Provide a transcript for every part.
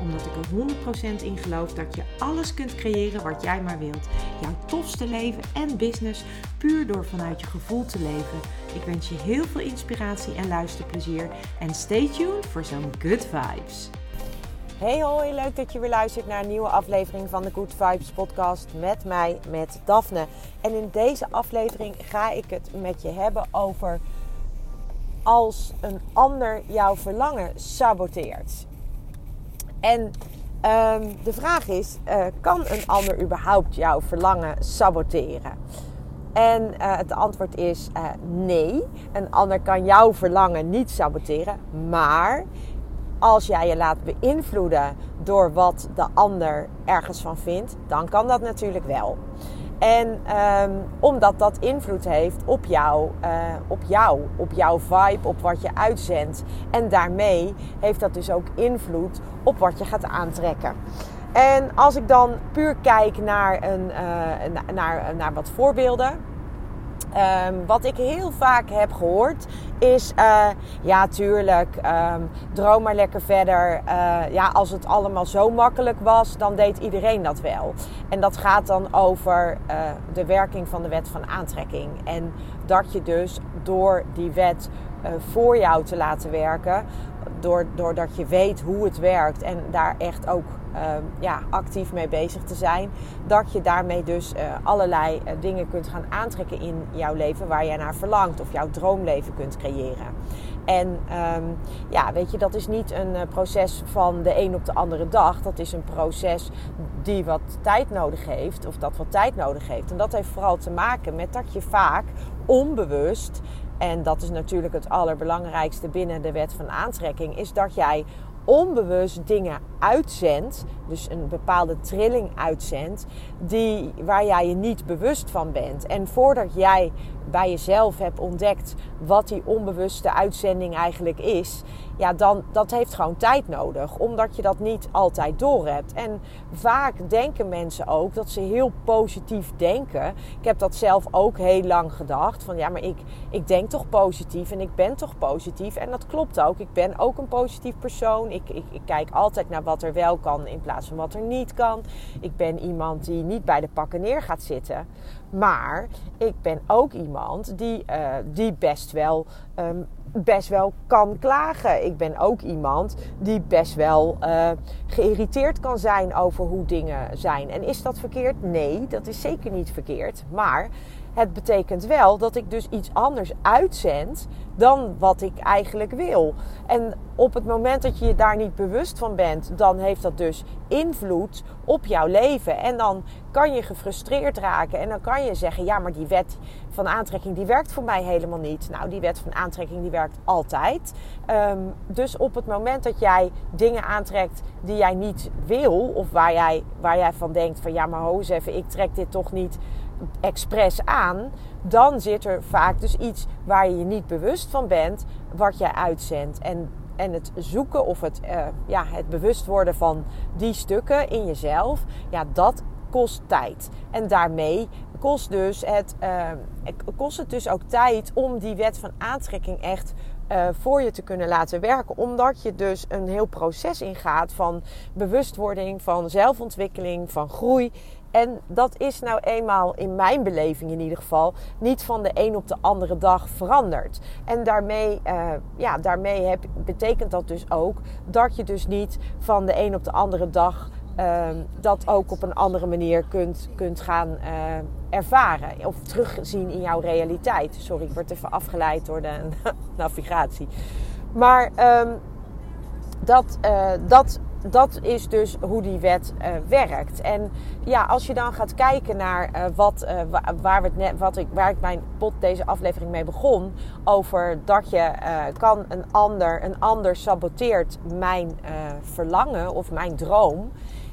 Omdat ik er 100% in geloof dat je alles kunt creëren wat jij maar wilt. Jouw tofste leven en business puur door vanuit je gevoel te leven. Ik wens je heel veel inspiratie en luisterplezier. En stay tuned voor zo'n good vibes. Hey hoi, leuk dat je weer luistert naar een nieuwe aflevering van de Good Vibes podcast met mij, met Daphne. En in deze aflevering ga ik het met je hebben over als een ander jouw verlangen saboteert. En ehm, de vraag is, uh, kan een ander überhaupt jouw verlangen saboteren? En uh, het antwoord is uh, nee. Een ander kan jouw verlangen niet saboteren. Maar als jij je laat beïnvloeden door wat de ander ergens van vindt, dan kan dat natuurlijk wel. En um, omdat dat invloed heeft op jou, uh, op jou, op jouw vibe, op wat je uitzendt. En daarmee heeft dat dus ook invloed op wat je gaat aantrekken. En als ik dan puur kijk naar, een, uh, naar, naar wat voorbeelden. Um, wat ik heel vaak heb gehoord is, uh, ja tuurlijk, um, droom maar lekker verder. Uh, ja, als het allemaal zo makkelijk was, dan deed iedereen dat wel. En dat gaat dan over uh, de werking van de wet van aantrekking. En dat je dus door die wet voor jou te laten werken, doordat je weet hoe het werkt en daar echt ook ja, actief mee bezig te zijn. Dat je daarmee dus uh, allerlei uh, dingen kunt gaan aantrekken in jouw leven waar jij naar verlangt. Of jouw droomleven kunt creëren. En um, ja, weet je, dat is niet een eh, proces van de een op de andere dag. Dat is een proces die wat tijd nodig heeft. Of dat wat tijd nodig heeft. En dat heeft vooral te maken met dat je vaak onbewust en dat is natuurlijk het allerbelangrijkste binnen de wet van aantrekking, is dat jij onbewust dingen uitzendt, dus een bepaalde trilling uitzendt, die, waar jij je niet bewust van bent. En voordat jij bij jezelf hebt ontdekt wat die onbewuste uitzending eigenlijk is, ja, dan dat heeft gewoon tijd nodig, omdat je dat niet altijd doorhebt. En vaak denken mensen ook dat ze heel positief denken. Ik heb dat zelf ook heel lang gedacht, van ja, maar ik, ik denk toch positief en ik ben toch positief. En dat klopt ook. Ik ben ook een positief persoon. Ik, ik, ik kijk altijd naar wat er wel kan in plaats van wat er niet kan. Ik ben iemand die niet bij de pakken neer gaat zitten. Maar ik ben ook iemand die, uh, die best wel. Um, best wel kan klagen. Ik ben ook iemand die best wel uh, geïrriteerd kan zijn over hoe dingen zijn. En is dat verkeerd? Nee, dat is zeker niet verkeerd. Maar het betekent wel dat ik dus iets anders uitzend dan wat ik eigenlijk wil. En op het moment dat je je daar niet bewust van bent, dan heeft dat dus invloed op jouw leven. En dan kan je gefrustreerd raken en dan kan je zeggen: ja, maar die wet van aantrekking die werkt voor mij helemaal niet. Nou, die wet van aantrekking die werkt altijd. Um, dus op het moment dat jij dingen aantrekt die jij niet wil, of waar jij, waar jij van denkt: van ja, maar ho even, ik trek dit toch niet expres aan, dan zit er vaak dus iets waar je je niet bewust van bent, wat jij uitzendt. En, en het zoeken of het, uh, ja, het bewust worden van die stukken in jezelf, ja, dat kost tijd. En daarmee kost, dus het, uh, kost het dus ook tijd om die wet van aantrekking echt uh, voor je te kunnen laten werken. Omdat je dus een heel proces ingaat van bewustwording, van zelfontwikkeling, van groei. En dat is nou eenmaal in mijn beleving in ieder geval niet van de een op de andere dag veranderd. En daarmee, uh, ja, daarmee heb, betekent dat dus ook dat je dus niet van de een op de andere dag uh, dat ook op een andere manier kunt, kunt gaan uh, ervaren of terugzien in jouw realiteit. Sorry, ik word even afgeleid door de navigatie. Maar um, dat, uh, dat dat is dus hoe die wet uh, werkt. En ja, als je dan gaat kijken naar uh, wat, uh, waar, wat ik, waar ik mijn pot deze aflevering mee begon. Over dat je kan een ander, een ander saboteert mijn verlangen of mijn droom.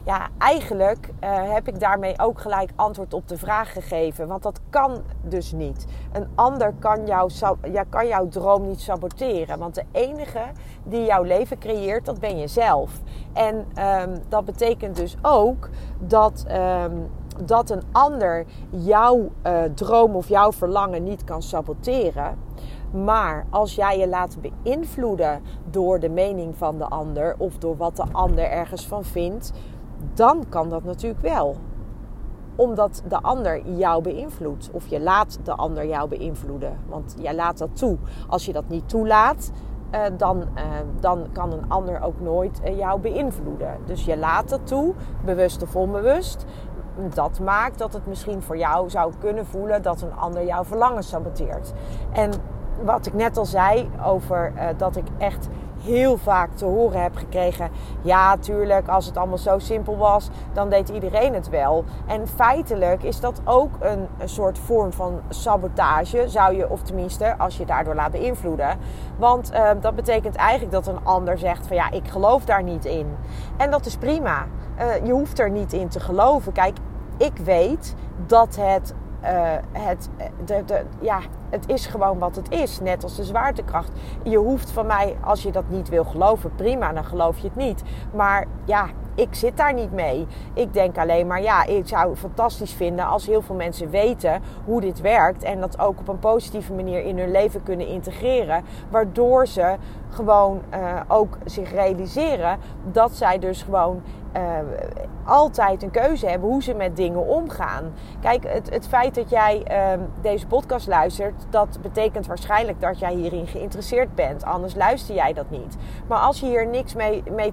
Ja, eigenlijk uh, heb ik daarmee ook gelijk antwoord op de vraag gegeven. Want dat kan dus niet. Een ander kan, jou, ja, kan jouw droom niet saboteren. Want de enige die jouw leven creëert, dat ben je zelf. En um, dat betekent dus ook dat. Um, dat een ander jouw uh, droom of jouw verlangen niet kan saboteren. Maar als jij je laat beïnvloeden door de mening van de ander of door wat de ander ergens van vindt, dan kan dat natuurlijk wel. Omdat de ander jou beïnvloedt. Of je laat de ander jou beïnvloeden. Want jij laat dat toe. Als je dat niet toelaat, uh, dan, uh, dan kan een ander ook nooit uh, jou beïnvloeden. Dus je laat dat toe, bewust of onbewust. Dat maakt dat het misschien voor jou zou kunnen voelen dat een ander jouw verlangen saboteert. En wat ik net al zei over dat ik echt heel vaak te horen heb gekregen: ja, tuurlijk, als het allemaal zo simpel was, dan deed iedereen het wel. En feitelijk is dat ook een, soort vorm van sabotage, zou je, of tenminste, als je daardoor laat beïnvloeden. Want uh, dat betekent eigenlijk dat een ander zegt: van ja, ik geloof daar niet in. En dat is prima. Uh, je hoeft er niet in te geloven. Kijk, ik weet dat het uh, het, de, de, ja, het is gewoon wat het is. Net als de zwaartekracht. Je hoeft van mij, als je dat niet wil geloven, prima, dan geloof je het niet. Maar ja, ik zit daar niet mee. Ik denk alleen maar, ja, ik zou het fantastisch vinden als heel veel mensen weten hoe dit werkt. En dat ook op een positieve manier in hun leven kunnen integreren. Waardoor ze gewoon uh, ook zich realiseren dat zij dus gewoon uh, altijd een keuze hebben hoe ze met dingen omgaan. Kijk, het, het feit dat jij uh, deze podcast luistert, dat betekent waarschijnlijk dat jij hierin geïnteresseerd bent. Anders luister jij dat niet. Maar als je hier niks mee, mee,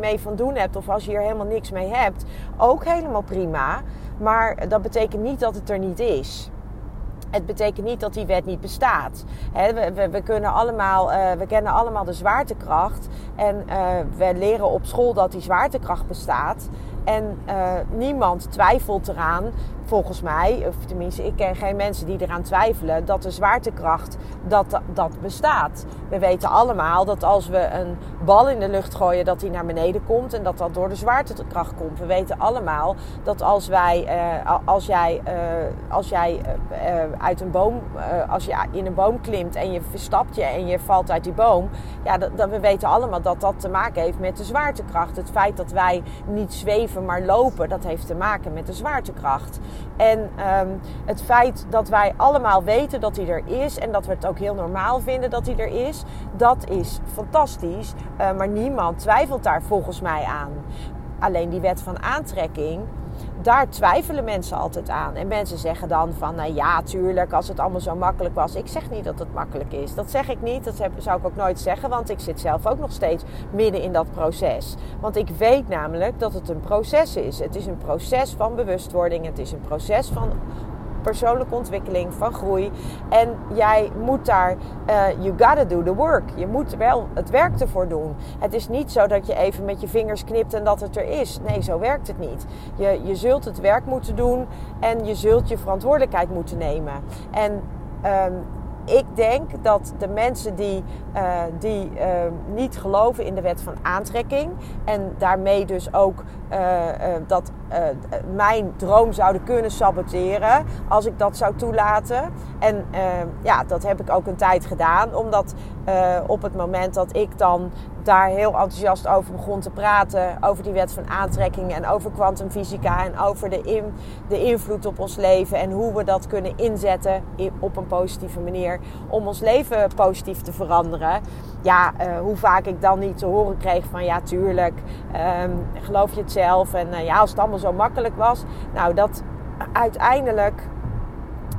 mee van doen hebt of als je hier helemaal niks mee hebt, ook helemaal prima. Maar dat betekent niet dat het er niet is. Het betekent niet dat die wet niet bestaat. we, we, kunnen allemaal, uh, we kennen allemaal de zwaartekracht. En uh, we leren op school dat die zwaartekracht bestaat. En uh, niemand twijfelt eraan volgens mij, of tenminste, ik ken geen mensen die eraan twijfelen dat de zwaartekracht dat, dat bestaat. We weten allemaal dat als we een bal in de lucht gooien, dat die naar beneden komt en dat dat door de zwaartekracht komt. We weten allemaal dat als wij, uh, als jij, uh, als jij uh, uit een boom, als je in een boom klimt en je verstapt je en je valt uit die boom, ja, dat, dat, we weten allemaal dat dat te maken heeft met de zwaartekracht. Het feit dat wij niet zweven maar lopen, dat heeft te maken met de zwaartekracht. En um, het feit dat wij allemaal weten dat hij er is en dat we het ook heel normaal vinden dat hij er is, dat is fantastisch. Uh, maar niemand twijfelt daar volgens mij aan. Alleen die wet van aantrekking, daar twijfelen mensen altijd aan. En mensen zeggen dan van, nou ja, tuurlijk, als het allemaal zo makkelijk was. Ik zeg niet dat het makkelijk is. Dat zeg ik niet. Dat zou ik ook nooit zeggen, want ik zit zelf ook nog steeds midden in dat proces. Want ik weet namelijk dat het een proces is. Het is een proces van bewustwording. Het is een proces van persoonlijke ontwikkeling, van groei. En jij moet daar, uh, you gotta do the work. Je moet wel het werk ervoor doen. Het is niet zo dat je even met je vingers knipt en dat het er is. Nee, zo werkt het niet. Je, je zult het werk moeten doen en je zult je verantwoordelijkheid moeten nemen. En um, ik denk dat de mensen die, uh, die uh, niet geloven in de wet van aantrekking en daarmee dus ook uh, dat mijn droom zouden kunnen saboteren als ik dat zou toelaten. En ja, dat heb ik ook een tijd gedaan, omdat op het moment dat ik dan daar heel enthousiast over begon te praten. Over die wet van aantrekking en over kwantumfysica en over de, in, de invloed op ons leven. En hoe we dat kunnen inzetten op een positieve manier om ons leven positief te veranderen. Ja, uh, hoe vaak ik dan niet te horen kreeg van ja, tuurlijk, um, geloof je het zelf? En uh, ja, als het allemaal zo makkelijk was. Nou, dat uiteindelijk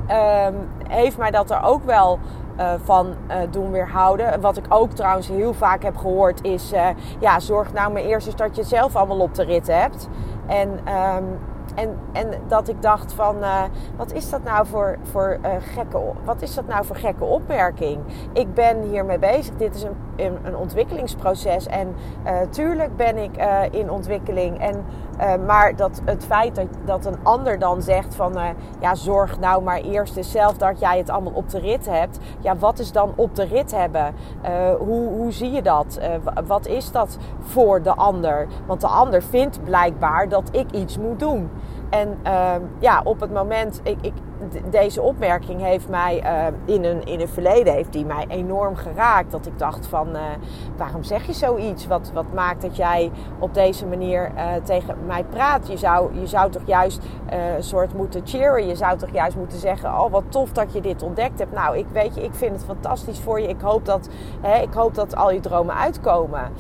um, heeft mij dat er ook wel uh, van uh, doen weerhouden. Wat ik ook trouwens heel vaak heb gehoord is... Uh, ja, zorg nou maar eerst eens dat je het zelf allemaal op de rit hebt. En, um, en, en dat ik dacht van... wat is dat nou voor, voor gekke... Wat is dat nou voor gekke opmerking? Ik ben hiermee bezig. Dit is een in een ontwikkelingsproces. En uh, tuurlijk ben ik uh, in ontwikkeling. En, uh, maar dat het feit dat, dat een ander dan zegt van... ja, zorg nou maar eerst eens zelf dat jij het allemaal op de rit hebt. Ja, wat is dan op de rit hebben? hoe, hoe zie je dat? wat is dat voor de ander? Want de ander vindt blijkbaar dat ik iets moet doen. En ja, op het moment, ik, ik, deze opmerking heeft mij uh, in, een, in een verleden heeft die mij enorm geraakt. Dat ik dacht van, uh, waarom zeg je zoiets? Wat, wat maakt dat jij op deze manier uh, tegen mij praat? Je zou, je zou toch juist een soort moeten cheeren. Je zou toch juist moeten zeggen, oh wat tof dat je dit ontdekt hebt. Nou, ik weet je, ik vind het fantastisch voor je. Ik hoop dat, hè, ik hoop dat al je dromen uitkomen.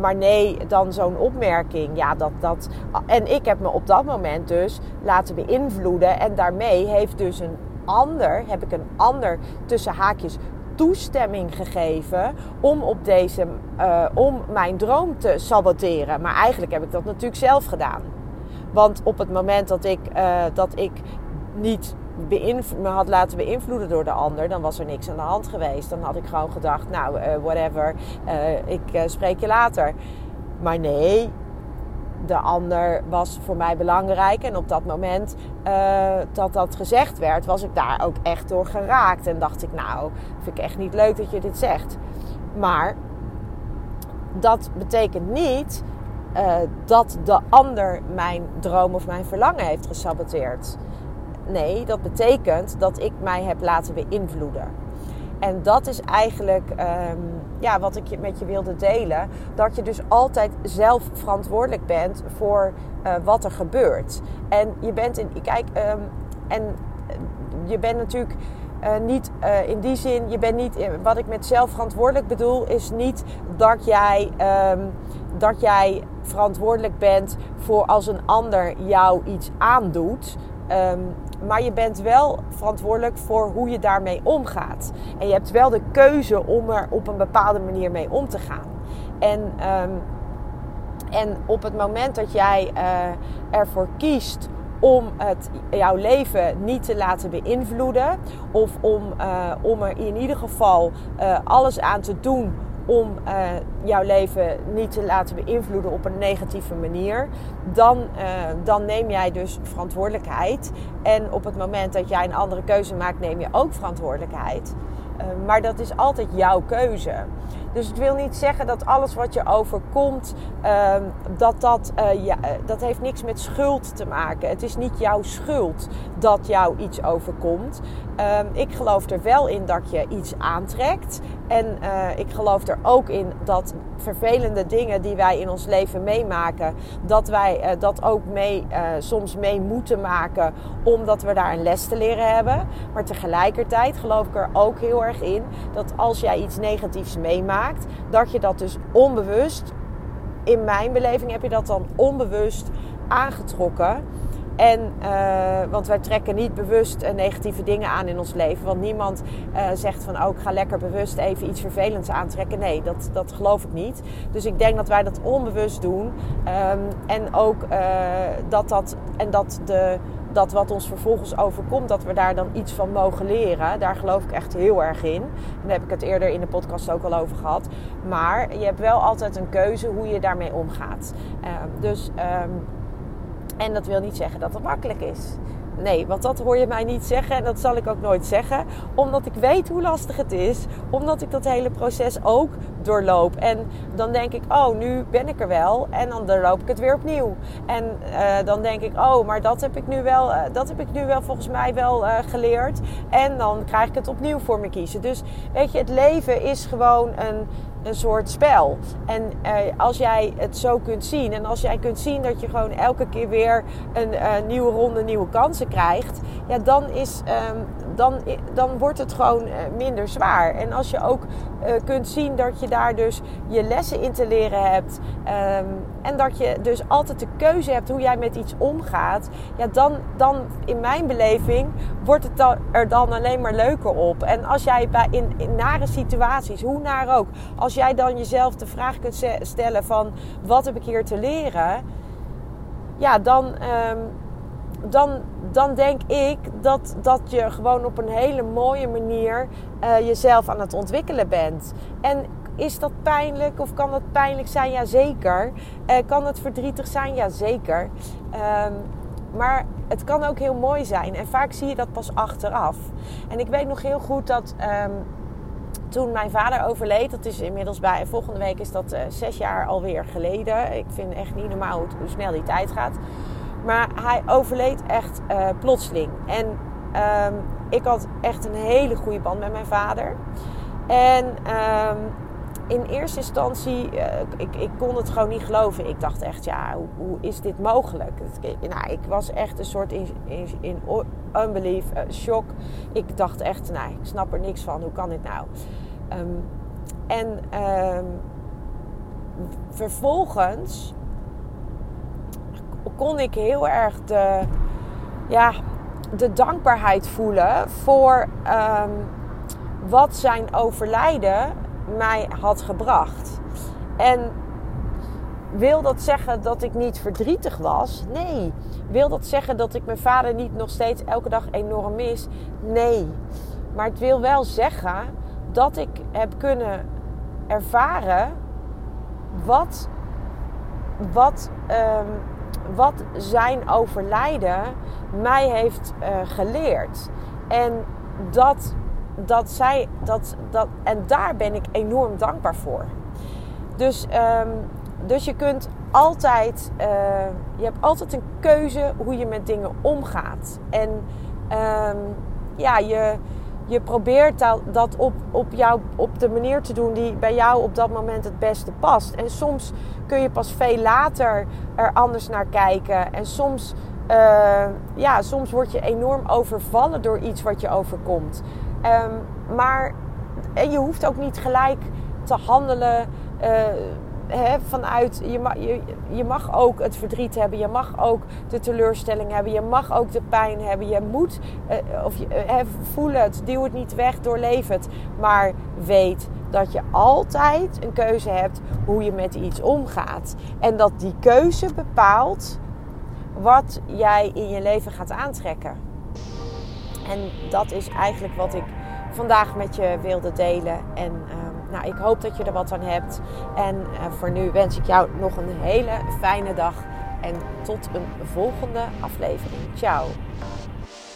Maar nee, dan zo'n opmerking. Ja, dat, dat. En ik heb me op dat moment dus laten beïnvloeden. En daarmee heeft dus een ander, heb ik een ander tussen haakjes toestemming gegeven om op deze, uh, om mijn droom te saboteren. Maar eigenlijk heb ik dat natuurlijk zelf gedaan. Want op het moment dat ik, uh, dat ik niet me had laten beïnvloeden door de ander, dan was er niks aan de hand geweest. Dan had ik gewoon gedacht, nou, uh, whatever, uh, ik uh, spreek je later. Maar nee, de ander was voor mij belangrijk. En op dat moment dat dat gezegd werd, was ik daar ook echt door geraakt. En dacht ik, nou, vind ik echt niet leuk dat je dit zegt. Maar dat betekent niet dat de ander mijn droom of mijn verlangen heeft gesaboteerd. Nee, dat betekent dat ik mij heb laten beïnvloeden. En dat is eigenlijk um, ja, wat ik met je wilde delen. Dat je dus altijd zelf verantwoordelijk bent voor uh, wat er gebeurt. En je bent in. Kijk, um, en je bent natuurlijk. Uh, niet in die zin, je bent niet. Wat ik met zelf verantwoordelijk bedoel, is niet dat jij, um, dat jij verantwoordelijk bent voor als een ander jou iets aandoet. Um, maar je bent wel verantwoordelijk voor hoe je daarmee omgaat. En je hebt wel de keuze om er op een bepaalde manier mee om te gaan. En, um, en op het moment dat jij uh, ervoor kiest om het, jouw leven niet te laten beïnvloeden, of om, uh, om er in ieder geval uh, alles aan te doen om uh, jouw leven niet te laten beïnvloeden op een negatieve manier, dan, uh, dan neem jij dus verantwoordelijkheid. En op het moment dat jij een andere keuze maakt, neem je ook verantwoordelijkheid. Uh, maar dat is altijd jouw keuze. Dus het wil niet zeggen dat alles wat je overkomt, uh, dat dat, ja, dat heeft niks met schuld te maken. Het is niet jouw schuld dat jou iets overkomt. Uh, ik geloof er wel in dat je iets aantrekt. En uh, ik geloof er ook in dat vervelende dingen die wij in ons leven meemaken, dat wij uh, dat ook mee, uh, soms mee moeten maken, omdat we daar een les te leren hebben. Maar tegelijkertijd geloof ik er ook heel erg in dat als jij iets negatiefs meemaakt, dat je dat dus onbewust, in mijn beleving heb je dat dan onbewust aangetrokken. En, uh, want wij trekken niet bewust uh, negatieve dingen aan in ons leven. Want niemand uh, zegt van, oh, ik ga lekker bewust even iets vervelends aantrekken. Nee, dat, dat geloof ik niet. Dus ik denk dat wij dat onbewust doen. Um, en ook dat dat, en dat de, dat wat ons vervolgens overkomt, dat we daar dan iets van mogen leren. Daar geloof ik echt heel erg in. Daar heb ik het eerder in de podcast ook al over gehad. Maar je hebt wel altijd een keuze hoe je daarmee omgaat. dus... Um, en dat wil niet zeggen dat het makkelijk is. Nee, want dat hoor je mij niet zeggen en dat zal ik ook nooit zeggen. Omdat ik weet hoe lastig het is. Omdat ik dat hele proces ook doorloop. En dan denk ik, oh, nu ben ik er wel. En dan doorloop ik het weer opnieuw. En uh, dan denk ik, oh, maar dat heb ik nu wel, uh, dat heb ik nu wel volgens mij wel uh, geleerd. En dan krijg ik het opnieuw voor me kiezen. Dus weet je, het leven is gewoon een een soort spel. En uh, als jij het zo kunt zien en als jij kunt zien dat je gewoon elke keer weer een uh, nieuwe ronde, nieuwe kansen krijgt, ja, dan, is, um, dan, dan wordt het gewoon uh, minder zwaar. En als je ook kunt zien dat je daar dus je lessen in te leren hebt um, en dat je dus altijd de keuze hebt hoe jij met iets omgaat, ja, dan, dan in mijn beleving wordt het dan, er dan alleen maar leuker op. En als jij bij in, in nare situaties, hoe naar ook, als jij dan jezelf de vraag kunt stellen van wat heb ik hier te leren, ja, dan, um, dan, dan denk ik dat, dat je gewoon op een hele mooie manier uh, jezelf aan het ontwikkelen bent. En is dat pijnlijk of kan dat pijnlijk zijn? Jazeker. Uh, kan het verdrietig zijn? Jazeker. Um, maar het kan ook heel mooi zijn. En vaak zie je dat pas achteraf. En ik weet nog heel goed dat um, toen mijn vader overleed, dat is inmiddels bij, volgende week is dat uh, zes jaar alweer geleden. Ik vind echt niet normaal hoe, snel die tijd gaat. Maar hij overleed echt uh, plotseling. En um, ik had echt een hele goede band met mijn vader. En um, in eerste instantie, uh, ik, ik kon het gewoon niet geloven. Ik dacht echt, ja, hoe, hoe is dit mogelijk? nou, ik was echt een soort in, in, in unbelief, uh, shock. Ik dacht echt, nou, ik snap er niks van. Hoe kan dit nou? Um, en vervolgens kon ik heel erg de, ja, de dankbaarheid voelen voor um, wat zijn overlijden mij had gebracht. En wil dat zeggen dat ik niet verdrietig was? Nee. Wil dat zeggen dat ik mijn vader niet nog steeds elke dag enorm mis? Nee. Maar het wil wel zeggen dat ik heb kunnen ervaren wat, wat, um, wat zijn overlijden mij heeft uh, geleerd. En dat dat zij dat, dat. En daar ben ik enorm dankbaar voor. Dus, um, dus je kunt altijd. Uh, je hebt altijd een keuze hoe je met dingen omgaat. En um, ja, je, je probeert dat, op, op, op de manier te doen die bij jou op dat moment het beste past. En soms kun je pas veel later er anders naar kijken. En soms. Uh, ja, soms word je enorm overvallen door iets wat je overkomt. Um, maar je hoeft ook niet gelijk te handelen uh, vanuit. Je mag, je, je mag ook het verdriet hebben, je mag ook de teleurstelling hebben, je mag ook de pijn hebben. Je moet uh, of je, uh, voel het, duw het niet weg, doorleef het. Maar weet dat je altijd een keuze hebt hoe je met iets omgaat. En dat die keuze bepaalt wat jij in je leven gaat aantrekken. En dat is eigenlijk wat ik vandaag met je wilde delen. En uh, nou, ik hoop dat je er wat aan hebt. En uh, voor nu wens ik jou nog een hele fijne dag. En tot een volgende aflevering. Ciao.